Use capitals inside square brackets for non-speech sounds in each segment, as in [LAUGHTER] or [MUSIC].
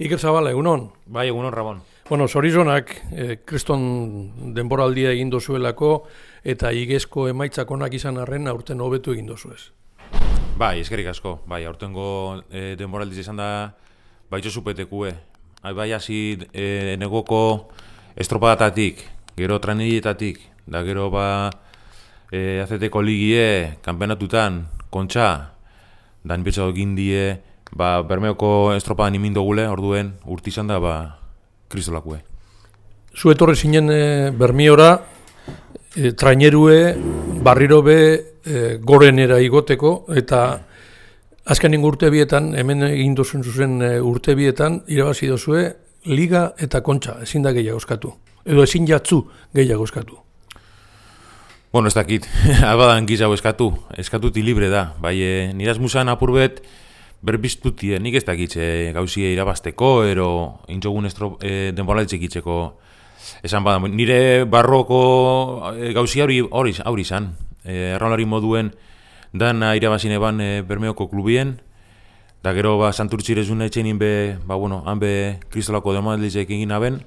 Iker Zabala, egunon? Bai, egunon, Rabon. Bueno, zorizonak, eh, kriston denboraldia egin dozuelako, eta igezko emaitzak onak izan arren aurten hobetu egin dozuez. Bai, eskerik asko. Bai, aurtengo eh, denboraldia izan da, bai, zupetekue. Bai, hasi eh, negoko estropadatatik, gero tranilietatik, da gero ba, eh, azeteko ligie, kanpenatutan, kontxa, dan betxo egin die, ba, bermeoko estropadan imindo gule, orduen, urti izan da, ba, kristolakue. Zu etorri zinen e, bermiora, e, trainerue, barriro be, e, gorenera igoteko, eta azkenin urte bietan, hemen egin duzun zuzen urte bietan, irabazi dozue, liga eta kontxa, ezin da gehiago eskatu. Edo ezin jatzu gehiago eskatu. Bueno, ez dakit, [LAUGHS] albadan gizau eskatu, eskatuti libre da. Bai, e, niraz musan apurbet, berbiztutie, nik ez dakit e, gauzie irabazteko, ero intzogun estro, e, itzeko. Esan bada, nire barroko e, gauzia hori hori hori izan. E, errolari moduen dana irabazine ban e, bermeoko klubien, da gero ba, santurtzirezun etxenin be, ba, bueno, han be kristolako demoralitzek egin aben,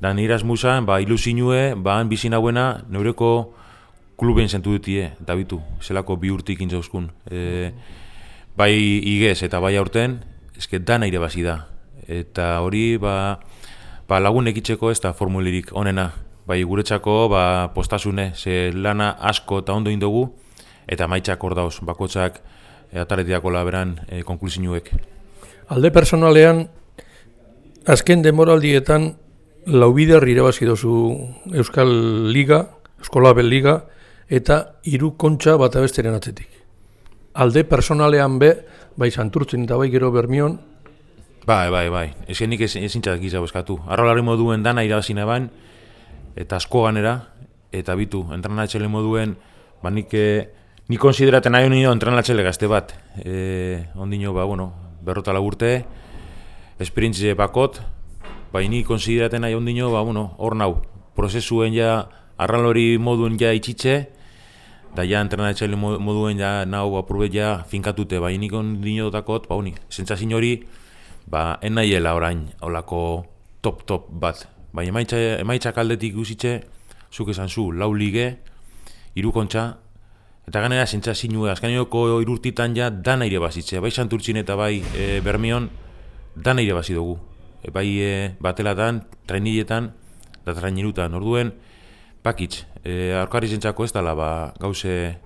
da niraz musan, ba, ilusinue, ba, han bizin hauena, neureko klubien zentu dutie, Dabitu, zelako bi urtik intzauskun. E, bai igez eta bai aurten, eske dana ire basi da. Eta hori ba, ba lagun ekitzeko ez da formulirik onena. Bai guretzako ba, postasune, ze lana asko eta ondo indogu, eta maitzak hor dauz, bakotxak e, ataretiako laberan e, konklusinuek. Alde personalean, azken demoraldietan, laubider irabazi dozu Euskal Liga, Euskolabel Liga, eta hiru kontxa bat abesteren atzetik alde personalean be, bai santurtzen eta bai gero bermion. Bai, bai, bai. Ezken nik ezin txatak izau eskatu. Arrolari moduen dana irabazine bain, eta asko ganera, eta bitu, entrenatxele moduen, ba nik, eh, ni konsideraten nahi honio entrenatxele gazte bat. E, ondino, ba, bueno, berrota lagurte, esperientzi bakot, bai ni konsideraten nahi ondino, ba, bueno, hor nau, prozesuen ja, arralori moduen ja itxitxe, da ja entrenatzaile moduen ja nau apurbe ja finkatute bai nikon dino dotakot, ba honi, sentsazio hori ba en naiela orain holako top top bat. Bai emaitza emaitza kaldetik guzitze zuk esan zu lau lige hiru kontxa eta ganera sentsazio azkenioko irurtitan ja dana ire basitze, bai santurtzin eta bai e, bermion dana ire basi dugu. E, bai e, batelatan, trainiletan da trainirutan. Orduen pakitz, e, aurkari zentzako ez dala, ba, gauze,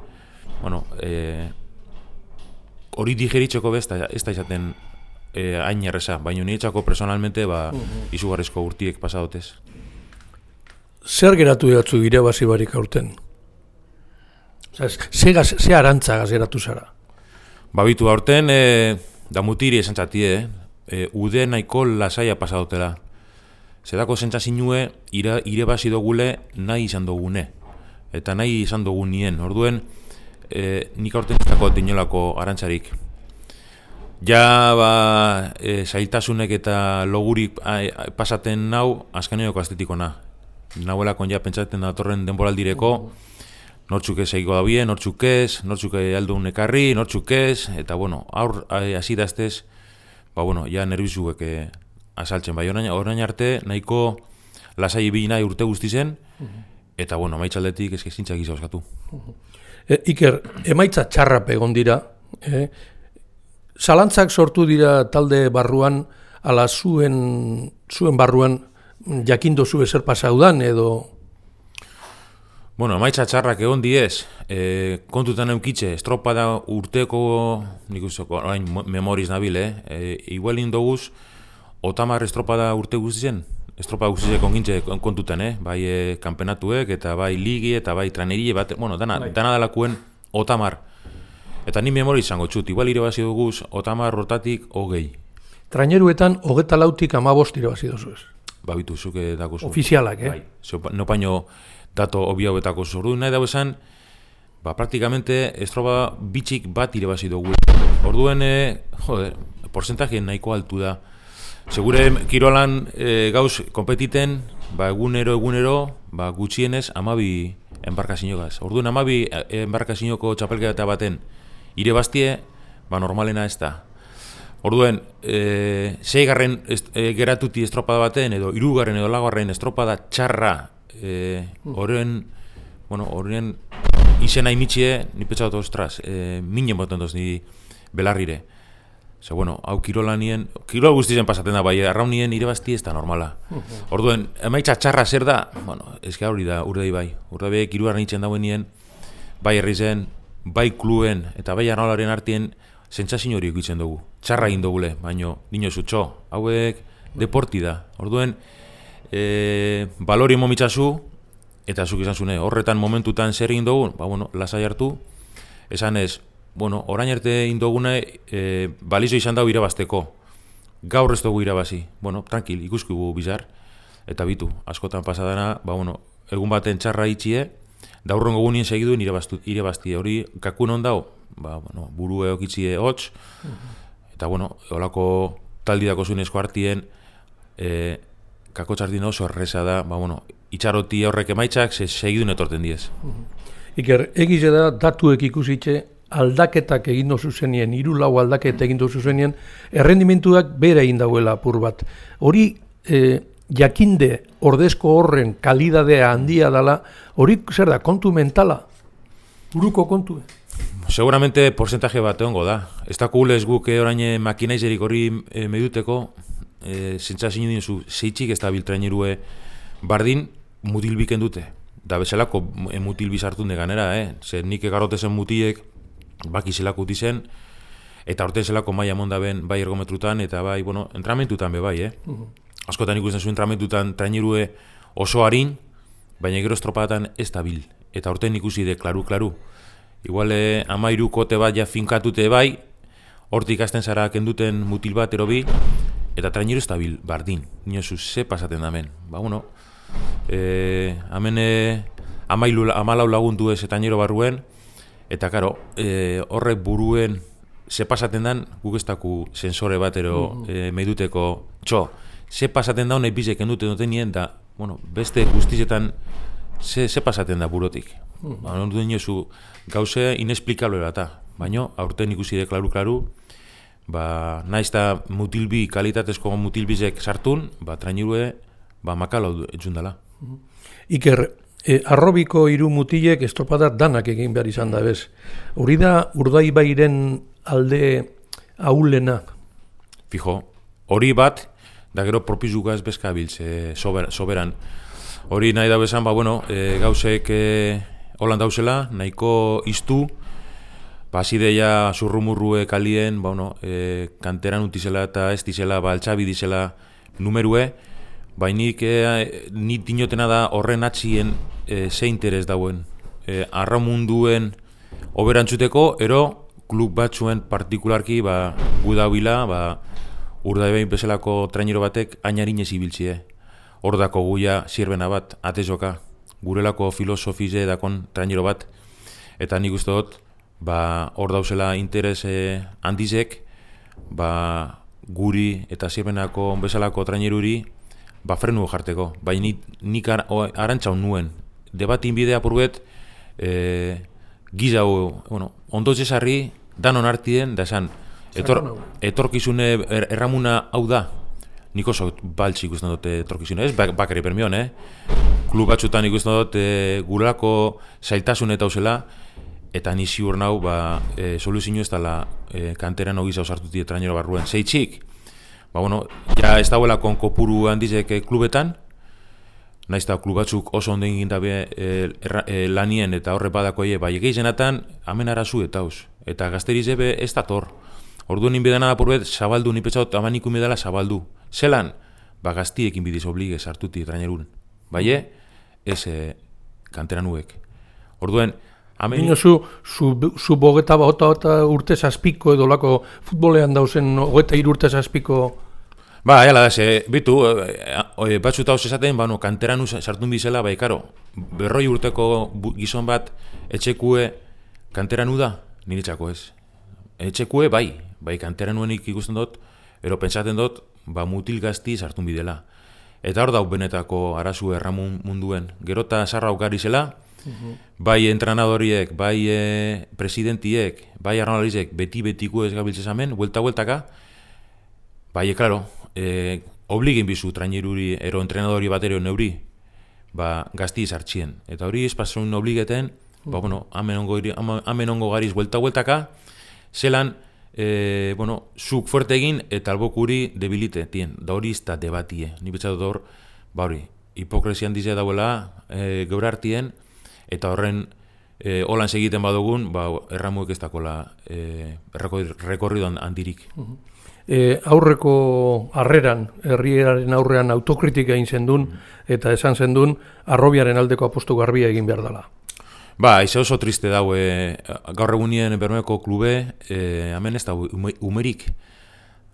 bueno, e, hori digeritzeko bez, ez da izaten e, hain erreza, baina niretzako personalmente, ba, mhm. izugarrizko urtiek pasadotez. Zer geratu eratzu gire basi barik aurten? Ze, gaz, ze arantza gazeratu zara? Ba, bitu aurten, e, da mutiri esan txatie, eh? e, ude nahiko lasaia pasadotela. Zedako zentzazinue ire, ire basi dugule nahi izan dugune. Eta nahi izan dugu nien. Orduen, e, nik aurten izako dinolako arantzarik. Ja, ba, e, zailtasunek eta logurik pasaten nau, azkaneoko aztetiko na. Nauelako ja pentsaten datorren denboraldireko, nortzuk ez egigo da bien, nortzuk ez, nortzuk aldu unekarri, nortzuk ez, eta bueno, aur, hasi daztez, ba bueno, ja nervizuek azaltzen. Bai orain, orain arte nahiko lasai ibili nahi urte guzti zen eta bueno maitzaldetik eske zintzak izan eskatu e, Iker emaitza txarrap egon dira eh? zalantzak sortu dira talde barruan ala zuen zuen barruan jakindo zu ezer pasaudan edo? Bueno, maitza txarrak egon diez, e, kontutan eukitxe, estropada urteko, nik usoko, orain memoriz nabil, eh? E, igual indoguz, Otamar estropada urte guztien, estropada guztien kongintze kontuten, eh? bai e, kampenatuek, eta bai ligi, eta bai tranerie, bat, bueno, dana, bai. dana dalakuen Otamar. Eta ni memori izango txut, igual irabazi duguz, Otamar rotatik hogei. Traineruetan, hogeta lautik amabost irabazi duzu ez? Ba, bitu, zuke dako zu. Ofizialak, eh? Bai, no paino dato obia betako zu. nahi dago esan, ba, praktikamente, estropa bitxik bat irabazi dugu. Orduen, eh, joder, porcentajien nahiko altu da. Segure kirolan e, gauz kompetiten, ba, egunero egunero, ba, gutxienez amabi enbarkazinogaz. Orduan amabi enbarkazinoko txapelketa baten ire bastie, ba, normalena ez da. Orduen, e, zeigarren est, e, geratuti estropada baten, edo irugarren edo lagarren estropada txarra e, horren, bueno, horren izena imitxie, ni petxatu ostras, e, minen boten doz ni belarrire. Ze, bueno, hau kirolanien, kirola guztien pasaten da, bai, arraunien irebazti ez da normala. Orduen, emaitza txarra zer da, bueno, ez hori da, urdei bai. Urdei bai, kiruaren itzen dauen nien, bai herri zen, bai kluen, eta bai arnaularen artien, zentzazin hori ikutzen dugu. Txarra egin dugule, baino, nino zutxo, hauek deporti da. Orduen, e, balori momitzazu, eta zuk izan zune, horretan momentutan zer egin dugu, ba, bueno, lasai hartu, esan ez, bueno, orain arte indogune e, balizo izan dago irabazteko. Gaur ez dugu irabazi. Bueno, tranquil, ikuskigu bizar. Eta bitu, askotan pasadana, ba, bueno, egun baten txarra itxie, daurron gogunien segiduen irabazti. Hori, kakun hon dao, ba, bueno, buru eokitzie hotz, eta, bueno, olako taldi dako zuen esko hartien, e, kako txardin oso erresa da, ba, bueno, itxaroti horrek emaitzak, se segiduen etorten diez. Iker, egize da, datuek ikusitxe, aldaketak egin dozu zenien, hiru lau aldaketak egin dozu zenien, errendimentuak bere egin dauela apur bat. Hori e, jakinde ordezko horren kalidadea handia dela, hori zer da, kontu mentala? Buruko kontu? Seguramente porcentaje bat egongo da. Ez da kugulez guk orain makinaizerik hori e, meduteko, e, zintza zinu zu, zeitzik ez da biltrainirue bardin mutilbiken dute. Da bezalako e, mutilbi sartu ganera, eh? Zer nik egarotezen mutiek, baki zelako uti zen, eta orte zelako maia monda ben bai ergometrutan, eta bai, bueno, entramentutan be bai, eh? Uh Askotan ikusten zuen entramentutan trainirue oso harin, baina gero estropatan ez da bil. Eta orten ikusi de klaru, klaru. Igual, eh, amairu kote bat ja finkatute bai, hortik ikasten zara kenduten mutil bat erobi, eta trainiru ez da bil, bardin. Nio zu, ze pasaten da men. Ba, bueno, eh, amene amailu, amalau lagundu ez eta barruen, Eta karo, e, horrek buruen ze pasaten dan, guk ez daku sensore bat ero mm -hmm. e, meduteko txo, ze pasaten da honek bizek enduten duten nien, da, bueno, beste guztizetan ze, ze pasaten da burotik. Mm -hmm. Ba, duen zu, gauze inesplikablo erata, baina aurten ikusi de klaru-klaru, ba, naiz da mutilbi, kalitatezko mutilbizek sartun, ba, trainirue, ba, makalo etxundala. Mm -hmm. Iker, E, arrobiko hiru mutilek estropada danak egin behar izan da bez. Hori da urdai bairen alde aulena? Fijo, hori bat, da gero propizugaz bezkabiltze sober, soberan. Hori nahi da bezan, ba, bueno, e, gauzek e, holan dauzela, nahiko iztu, ba, zideia zurrumurrue kalien, ba, bueno, e, kanteran utizela eta ez dizela, ba, altxabi dizela numerue, Bainik e, ni dinotena da horren atzien e, ze interes dauen. E, arra munduen oberantzuteko, ero klub batzuen partikularki ba, gu daubila, ba, urda ebein bezalako trainero batek ainarin ez ibiltzie. Hor dako guia zirbena bat, atezoka, gurelako filosofize dakon trainero bat, eta nik uste dut, ba, hor dauzela interes handizek, ba, guri eta zirbenako bezalako traineruri, ba frenu jarteko, bai nik, nik arantzaun nuen, debatin bidea purbet, e, giza bueno, ondo zesarri, danon artien, da esan, etor, etorkizune er, erramuna hau da, nik oso baltsi ikusten dute etorkizune, ez bakari permion, eh? Klub batzutan ikusten dut e, gurako zailtasun eta uzela, eta ni ziur nau, ba, e, soluzio ez dela e, kanteran ogiza osartuti trainero barruen. Zeitzik, ba, bueno, ja ez dauela konkopuru handizek klubetan, naiz eta klubatzuk oso ondo egin dabe e, e, lanien eta horre badako ie, bai egeizenatan, amen arazu eta haus. Eta gazteriz ebe ez da tor. Ordu nien bedana da purbet, zabaldu, ni petxaut, amaniku medala zabaldu. Zelan, ba gaztiekin bidiz oblige sartuti trainerun. Bai, ez e, kantera nuek. Orduen, Amen... Nino zu, zu, zu bogeta bota urte zazpiko edo lako futbolean dauzen hogeta irurte zazpiko Ba, hala da, ze, bitu, e, batzuta hoz esaten, ba, no, kanteran sartun bizela, bai, karo, berroi urteko gizon bat, etxekue kanteran da, niritzako ez. Etxekue, bai, bai, kanteran nuenik ikusten dut, ero pentsaten dut, ba, mutil gazti sartun bidela. Eta hor dau benetako arazu erramun munduen. Gerota sarra aukari zela, mhm. bai entrenadoriek, bai e, presidentiek, bai arnalizek, beti-betiko ez gabiltzezamen, huelta-hueltaka, Bai, e, klaro, e, obligin bizu traineruri, ero entrenadori batero neuri, ba, gazti izartxien. Eta hori espasun obligeten, ba, bueno, hamen ongo, hamen ongo gariz buelta-bueltaka, zelan, e, bueno, zuk fuerte egin eta albokuri debilite, tien, da hori izta debatie. Ni betxatu hor, ba hori, hipokresian dize dauela e, gaur hartien, eta horren e, holan segiten badugun, ba, erramuek ez dakola e, rekorrido handirik. E, aurreko harreran, herriaren aurrean autokritika egin zendun, eta esan zendun, arrobiaren aldeko apostu garbia egin behar dela. Ba, izo oso triste daue, gaur egunien bermeko klube, e, hemen ez da umerik.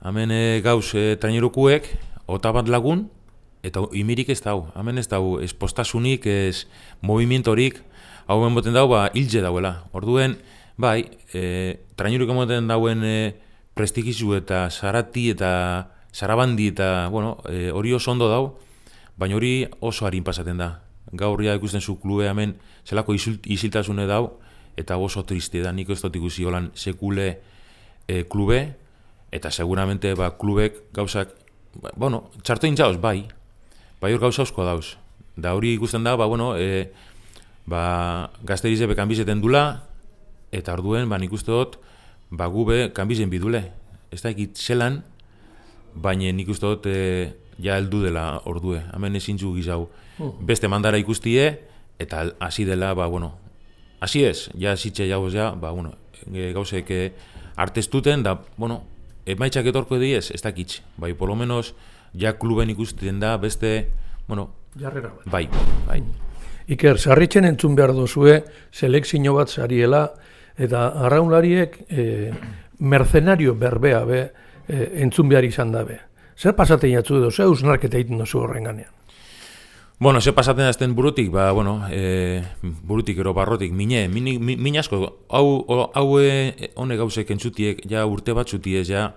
Hemen e, gauz e, trainerukuek, ota bat lagun, eta imirik ez dau. Hemen ez dau, ez postasunik, ez movimientorik, hau boten dau, ba, hilze dauela. Orduen, bai, e, traineruk emoten dauen e, prestigizu eta sarati eta sarabandi eta, bueno, e, hori oso ondo dau, baina hori oso harin pasaten da. Gaur ja ikusten zu klube hemen zelako isiltasune dau eta oso triste da. Nik ez dut ikusi holan sekule e, klube eta seguramente ba klubek gauzak ba, bueno txarto intzaos bai. Bai hor gauza asko dauz. Da hori ikusten da ba bueno e, ba gazterize be kanbizeten dula eta orduen ba nik uste dut ba gube kanbizen bidule ez da ikit zelan baina nik uste dut e, ja heldu dela ordue hemen ezin zu gizau Hmm. beste mandara ikustie, eta hasi dela, ba, bueno, hasi ez, ja zitxe jauz ja, ba, bueno, e, gauzek e, artestuten, da, bueno, emaitzak etorko diez, ez dakitz, bai, polo menos, ja kluben ikusten da, beste, bueno, Jarrera bat. bai, bai. Iker, sarritzen entzun behar dozue, selekzio bat zariela, eta arraunlariek e, mercenario berbea be, e, entzun behar izan dabe. Zer pasaten jatzu edo, zer usnarketa egiten dozu horren ganean? Bueno, ze pasaten azten burutik, ba, bueno, e, burutik ero barrotik, mine, min, min, asko, hau, hau e, hone gauzek entzutiek, ja urte bat zutiez, ja,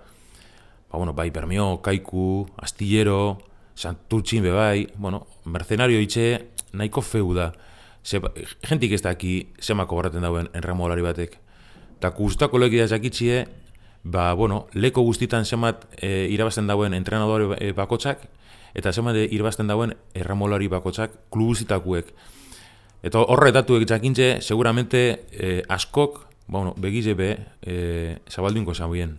ba, bueno, bai, Bermio, Kaiku, Astillero, Santurtxin, be bai, bueno, mercenario itxe, nahiko feu da. Ze, jentik ez daki, zemako barraten dauen enramolari batek. Ta guztako leki da jakitxie, ba, bueno, leko guztitan zemat e, irabazten dauen entrenadore e, bakotxak, eta zemade irbazten dauen erramolari bakotzak klubuzitakuek. Eta horre datuek jakintze, seguramente eh, askok, bueno, begize be, eh, zabaldunko zabien.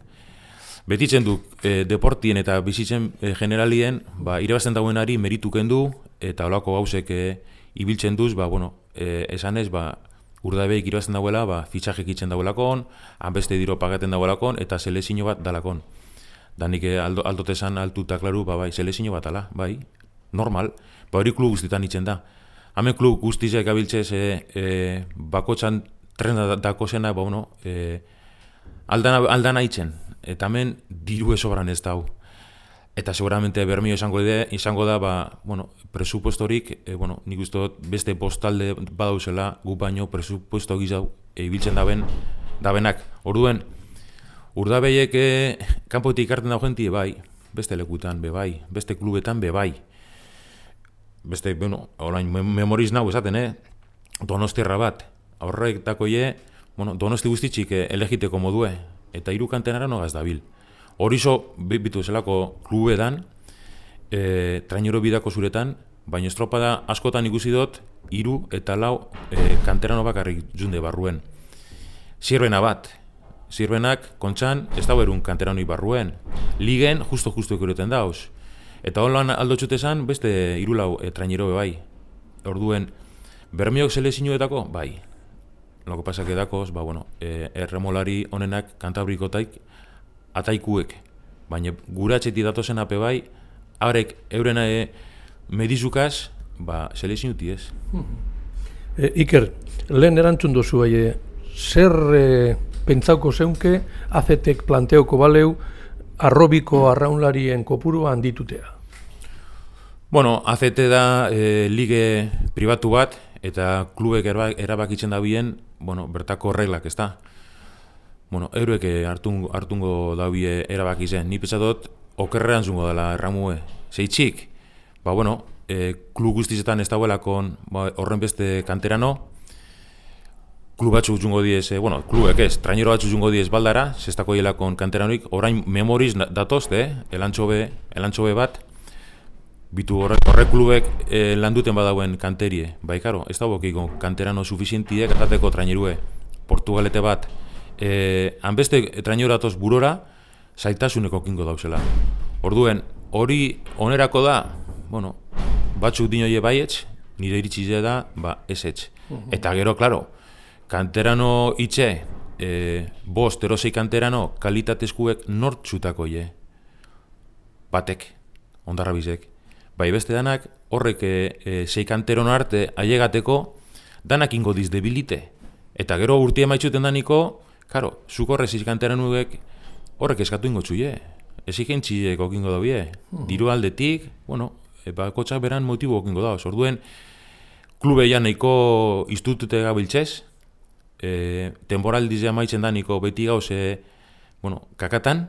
Betitzen du, eh, deportien eta bizitzen eh, generalien, ba, irabazten dauenari merituken du, eta olako gauzek eh, ibiltzen duz, ba, bueno, eh, esan ez, ba, urdabeik irabazten dauela, ba, fitxajek itzen dauelakon, hanbeste diro pagaten dauelakon, eta selezino bat dalakon da nik eh, aldo, aldote esan altuta klaru, ba, bai, selezio bat ala, bai, normal, ba, hori klub guztietan itzen da. Hame klub guztizek abiltzez e, e, bakotxan trena dako zena, ba, bueno, e, aldana, aldana itzen, eta hemen diru esobran ez dau. Eta seguramente bermio izango, ide, izango da, ba, bueno, presupuestorik, e, bueno, nik uste beste postalde badauzela, gu baino presupuesto gizau e, ibiltzen daben, dabenak. Orduen, Urdabeiek eh, kanpotik ikarten dago jentie bai, beste lekutan be bai, beste klubetan be bai. Beste, bueno, orain memoriz nago esaten, eh? Donostiarra bat. Aurrek dakoie, bueno, Donosti guztitzik eh, elegiteko modue eta hiru kantenara no dabil. Horizo bitu zelako klubedan, eh, trainero bidako zuretan, baina estropada askotan ikusi dut hiru eta lau eh, kanterano bakarrik junde barruen. Zirbena bat, zirbenak, kontxan, ez da berun kanterano barruen. Ligen, justo-justo ikuroten dauz. Eta holan aldo txutezan, beste irulau e, trainero bai. Orduen, bermiok selezinuetako, bai. Loko pasak edakoz, ba, bueno, e, erremolari honenak kantabriko taik, ataikuek. Baina guratxeti datozen ape bai, haurek eurena e, medizukaz, ba, selezinuti ez. E, Iker, lehen erantzun duzu bai, zer e, pentsauko zeunke, azetek planteoko baleu, arrobiko arraunlarien kopuru handitutea. Bueno, ACT da e, lige pribatu bat, eta klubek erabakitzen da bien, bueno, bertako reglak, ez da? Bueno, euroek hartungo, hartungo da bie erabakitzen. Ni pesatot, okerrean zungo dela erramue. Zeitzik, ba, bueno, e, klub guztizetan ez dauelakon ba, horren beste kanterano, klub batzu jungo diez, eh, bueno, klubek ez, trainero batzu jungo diez baldara, zestako hilakon kanteranuik, orain memoriz datoz, eh, elantxobe, elantxobe bat, bitu horrek, horrek klubek eh, landuten badauen kanterie, bai, karo, ez da bokiko, kanterano suficientiek atateko trainerue, Portugalete bat, eh, hanbeste trainero datoz burora, zaitasuneko kingo dauzela. Orduen, hori onerako da, bueno, batzuk dinoie baietz, nire iritsi da, ba, ez etx. Eta gero, klaro, kanterano itxe, e, bost, erosei kanterano, kalitatezkuek nortzutako je. Batek, ondarra bizek. Bai beste danak, horrek e, e, sei kanterono arte aiegateko, danak ingo diz debilite. Eta gero urtia maitxuten daniko, karo, zukorre sei kanteranoek horrek eskatu ingo txuie. Ez iken txiek okingo daue. Hmm. Diru aldetik, bueno, e, bakotxak beran motibo okingo da. Orduen, klube ja nahiko institutute gabiltzez, e, temporaldiz ja maitzen da niko beti gauze, bueno, kakatan,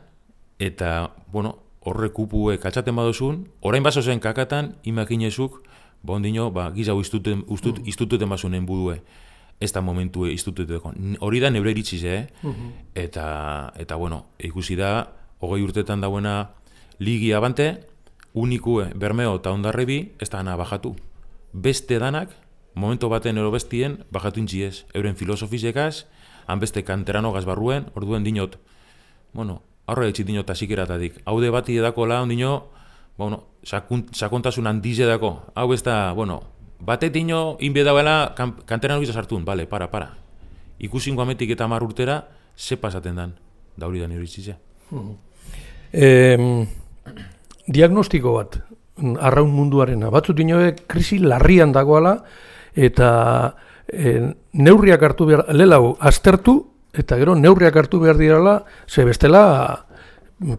eta, bueno, horre kupue katzaten badozun, orain baso zen kakatan, imakinezuk, bondino, ba, giza istuten, ustut, mm. istututen basunen budue, ez da momentu istututeko. Hori da nebre iritziz, eh? Mm-hmm. eta, eta, bueno, ikusi da, hogei urtetan dauena ligi abante, unikue, bermeo eta ondarrebi, ez da bajatu. Beste danak, momento baten ero bestien, bajatu intziez, euren filosofizekaz, hanbeste kanterano gazbarruen, orduen dinot, bueno, aurre etxit dinot asikeratatik. Haude bati edako la, ondino, bueno, sakontasun handiz edako, hau ez da, bueno, bate dino, inbe dauela, kan, kanterano bizaz hartun, bale, para, para. Ikusin guametik eta mar urtera, ze pasaten dan, dauri da nire itxizia. Eh, diagnostiko bat, arraun munduarena, batzu dinoe krisi larrian dagoala, eta e, neurriak hartu behar, lelau, aztertu, eta gero neurriak hartu behar dirala, ze bestela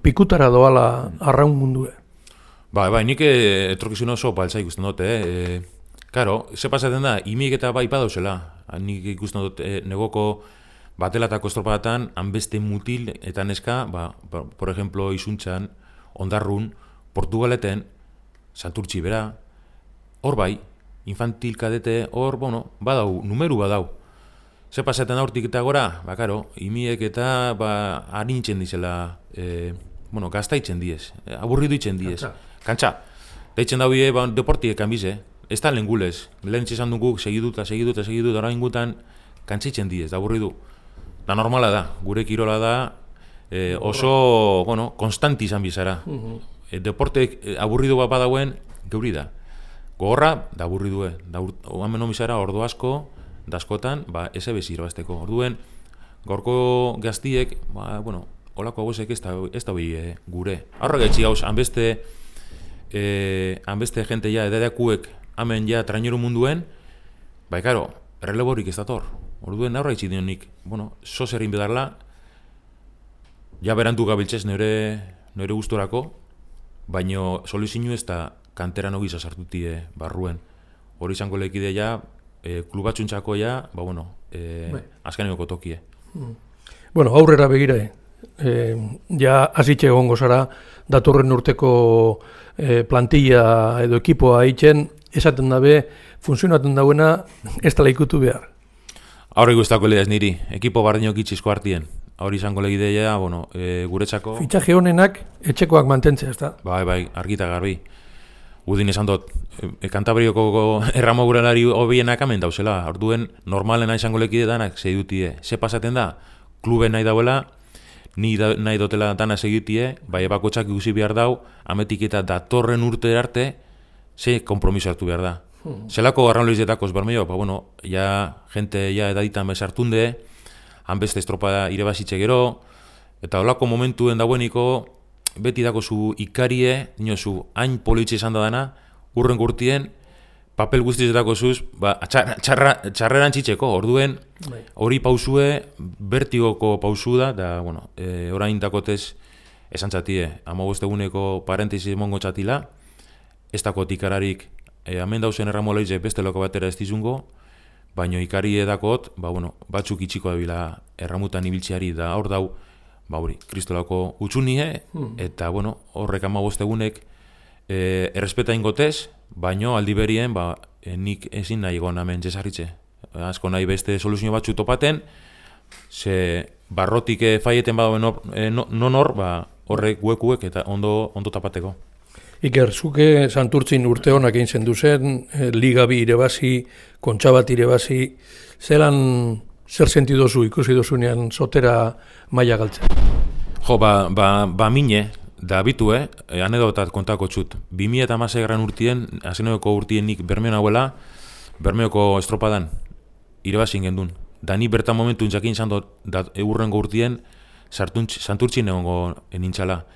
pikutara doala arraun mundue. Ba, bai, nik eh, etorkizun oso baltza ikusten dute, eh? Karo, ze pasaten da, imik eta bai padauzela, nik ikusten dut e, negoko batelatako estropatan, hanbeste mutil eta neska, ba, por ejemplo, izuntxan, ondarrun, Portugaleten, Santurtzi bera, hor bai, infantil kadete hor, bueno, badau, numeru badau. Ze pasaten aurtik eta gora, ba, karo, imiek eta, ba, harintzen dizela, e, bueno, gaztaitzen diez, e, aburridu itzen diez. Kantxa. Deitzen dau ba, deportiek kanbize, ez da lengulez. Lehen txesan dugu, segidu eta segidu eta segidu, dara ingutan, kantzitzen diez, da aburridu. Da normala da, gure kirola da, e, oso, bueno, konstanti izan bizara. Uh e, deportek e, aburridu bat badauen, geuri da. Gogorra, da burri. Da oan menomizara ordo asko, daskotan, ba, eze beziro azteko. Orduen, gorko gaztiek, ba, bueno, holako hauek ez da, ez da eh, gure. Arra gaitxi gauz, hanbeste, eh, hanbeste jente ja, edadeakuek, hamen ja, traineru munduen, ba, karo, releborik ez dator. Orduen, aurra gaitxi dionik, bueno, sozerin bedarla, ja berantu gabiltzez nire, nire gustorako, baino soluzinu ez da kantera no gisa sartutie barruen. Hori izango lekide ja, e, klubatxuntzako ja, ba bueno, e, bai. azkeneko tokie. Hmm. Bueno, aurrera begira, e, ja hasitxe egongo zara, datorren urteko e, plantilla edo ekipoa haitzen, esaten dabe, funtzionatzen dauena, ez tala ikutu behar. Aurre guztako ez niri, ekipo bardinok itxizko hartien. Hori izango legidea, bueno, e, guretzako... Fitxaje honenak, etxekoak mantentzea, ez? Bai, bai, argita garbi. Udin esan dut, e, kantabrioko [LAUGHS] erramo guralari hobienak amen dauzela, orduen normalena izango lekide danak segidutie. Ze pasaten da, klube nahi dauela, ni da, nahi dotela dana segidutie, bai ebakotxak ikusi behar dau, ametik eta datorren urte arte, ze kompromiso hartu behar da. Hmm. Zelako garran loizetako esbarmeio, ba bueno, ja, gente ja edaditan bezartunde, han beste estropa irebazitxe gero, eta holako momentuen dagoeniko, beti dako zu ikarie, nio zu hain politxe izan da dana, urren gurtien, papel guztiz dako zuz, ba, txarra, txarreran txitzeko, orduen, bai. hori pausue, bertigoko pausu da, da, bueno, e, orain dakotez, esan txatie, eguneko parentesi mongo txatila, ez dako tikararik, e, amen dauzen erramola beste loko batera ez dizungo, baino ikari edakot, ba, bueno, batzuk itxiko bila erramutan ibiltziari da hor dau, ba hori, kristolako utxunie, hmm. eta bueno, horrek ama egunek e, errespeta ingotez, baino aldi berien, ba, e, nik ezin nahi egon hemen jesarritze. asko nahi beste soluzio batzu topaten, ze barrotik e, faieten badauen nor, e, non hor, ba, horrek guekuek eta ondo, ondo tapateko. Iker, zuke santurtzin urte honak egin zen duzen, e, liga bi irebazi, kontxa bat irebazi, zelan zer sentido zu ikusi dozunean sotera maila galtzen? Jo, ba, ba, ba mine, da bitu, eh? E, anedotat kontako txut. 2000 eta masai gran urtien, azeneko urtien nik bermeon hauela, bermeoko estropadan, irebazin gendun. Da ni bertan momentu jakin dut, da eurrengo urtien, santurtzi negongo nintxala.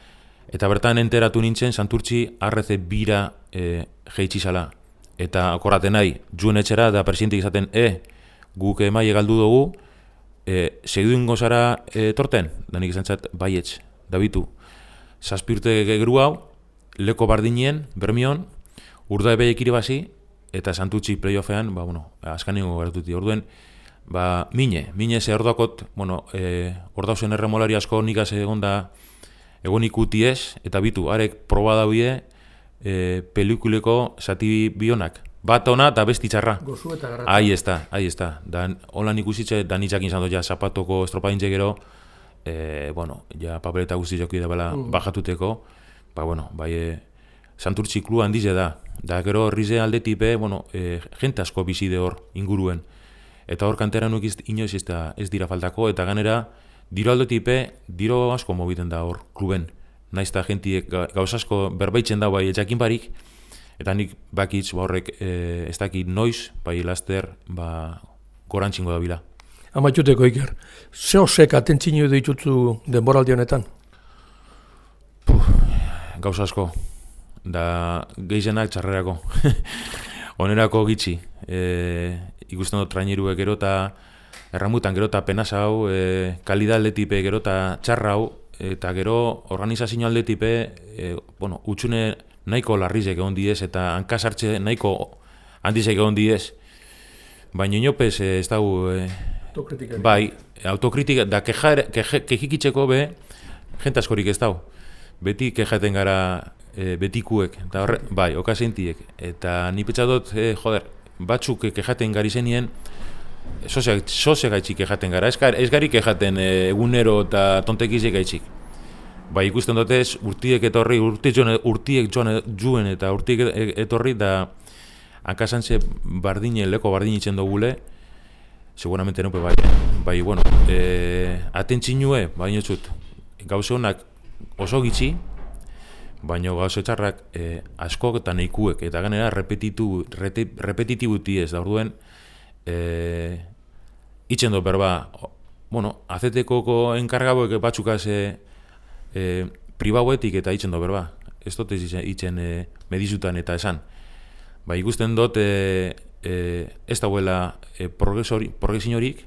Eta bertan enteratu nintzen, santurtzi arreze bira e, jeitsi zala. Eta akorraten nahi, juen etxera, da presidentik izaten, e, guk emai egaldu dugu, e, segiduen gozara e, torten, da nik izan zat, baietz, da bitu. Zazpirte geru hau, leko bardinien, bermion, urda ebeiek iribazi, eta santutzi playoffean, ba, bueno, askaniko garatuti. Orduen, ba, mine, mine ze orduakot, bueno, e, ordauzen erremolari asko nik egon da, egon ikuti ez, eta bitu, arek proba daude e, pelikuleko zati bionak. Bat ona eta besti txarra. Gozu eta garratu. Ahi ez da, ahi ez da. Dan, holan ikusitze, da nitzakin zanto ja zapatoko estropaintze gero, e, bueno, ja papeleta guzti joki da bela Mm. bajatuteko, ba, bueno, bai, e, santurtzi klu handize da. Da, gero horrize aldetipe, bueno, e, jente asko bizi de hor inguruen. Eta hor kantera nuek iz, inoiz ez, da, ez dira faltako, eta ganera, diro aldetipe, diro asko mobiten da hor, kluben. Naiz eta jentiek ga- gauz asko berbaitzen da bai etxakin barik, eta nik bakitz ba horrek e, ez dakit noiz, bai laster, ba, gorantzingo da bila. Amatxuteko Iker, ze osek atentzino ditutzu denboraldi honetan? gauz asko, da gehienak txarrerako. [LAUGHS] Onerako gitxi, e, ikusten dut traineruek gero eta erramutan gero eta penasa hau, e, kalida aldetipe gero eta txarra hau, eta gero organizazio aldetipe, e, bueno, utxune nahiko larrizek egon diez, eta hankasartxe nahiko handizek egon diez, baina inopez e, ez dago, e, Bai, autokritika, da kejar, keje, kejikitzeko be, jente askorik ez dau. Beti kejaten gara e, betikuek, eta horre, bai, okasentiek. Eta ni petxatot, e, joder, batzuk kejaten gari zenien, sosea gaitxik kejaten gara. Ez, gar- ez gari kejaten e, egunero eta tontekizek gaitxik. Bai, ikusten dutez, urtiek etorri, urtiek joan, urtiek joan juen eta urtiek e- etorri, da hankasantze bardine, leko bardin itzen dugule, seguramente nupe bai, bai, bueno, e, atentzinue, bai notzut, gauze honak oso gitxi, baino gauze txarrak e, askok eta neikuek, eta ganera repetitu, rete, repetitibuti ez, da orduen, e, itzen do berba, bueno, azetekoko enkargaboek batzukaz e, e, pribauetik eta itzen do berba, ez dut itzen e, medizutan eta esan. Ba, ikusten dut e, e, ez dauela e, progresori- progresiorik,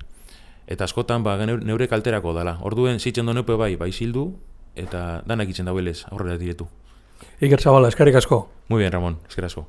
eta askotan ba, neur- neure kalterako dala. Orduen zitzen do neupe bai, bai zildu, eta danak itzen dauelez aurrera diretu. Iker Zabala, eskarrik asko. Muy bien, Ramon, eskerazko.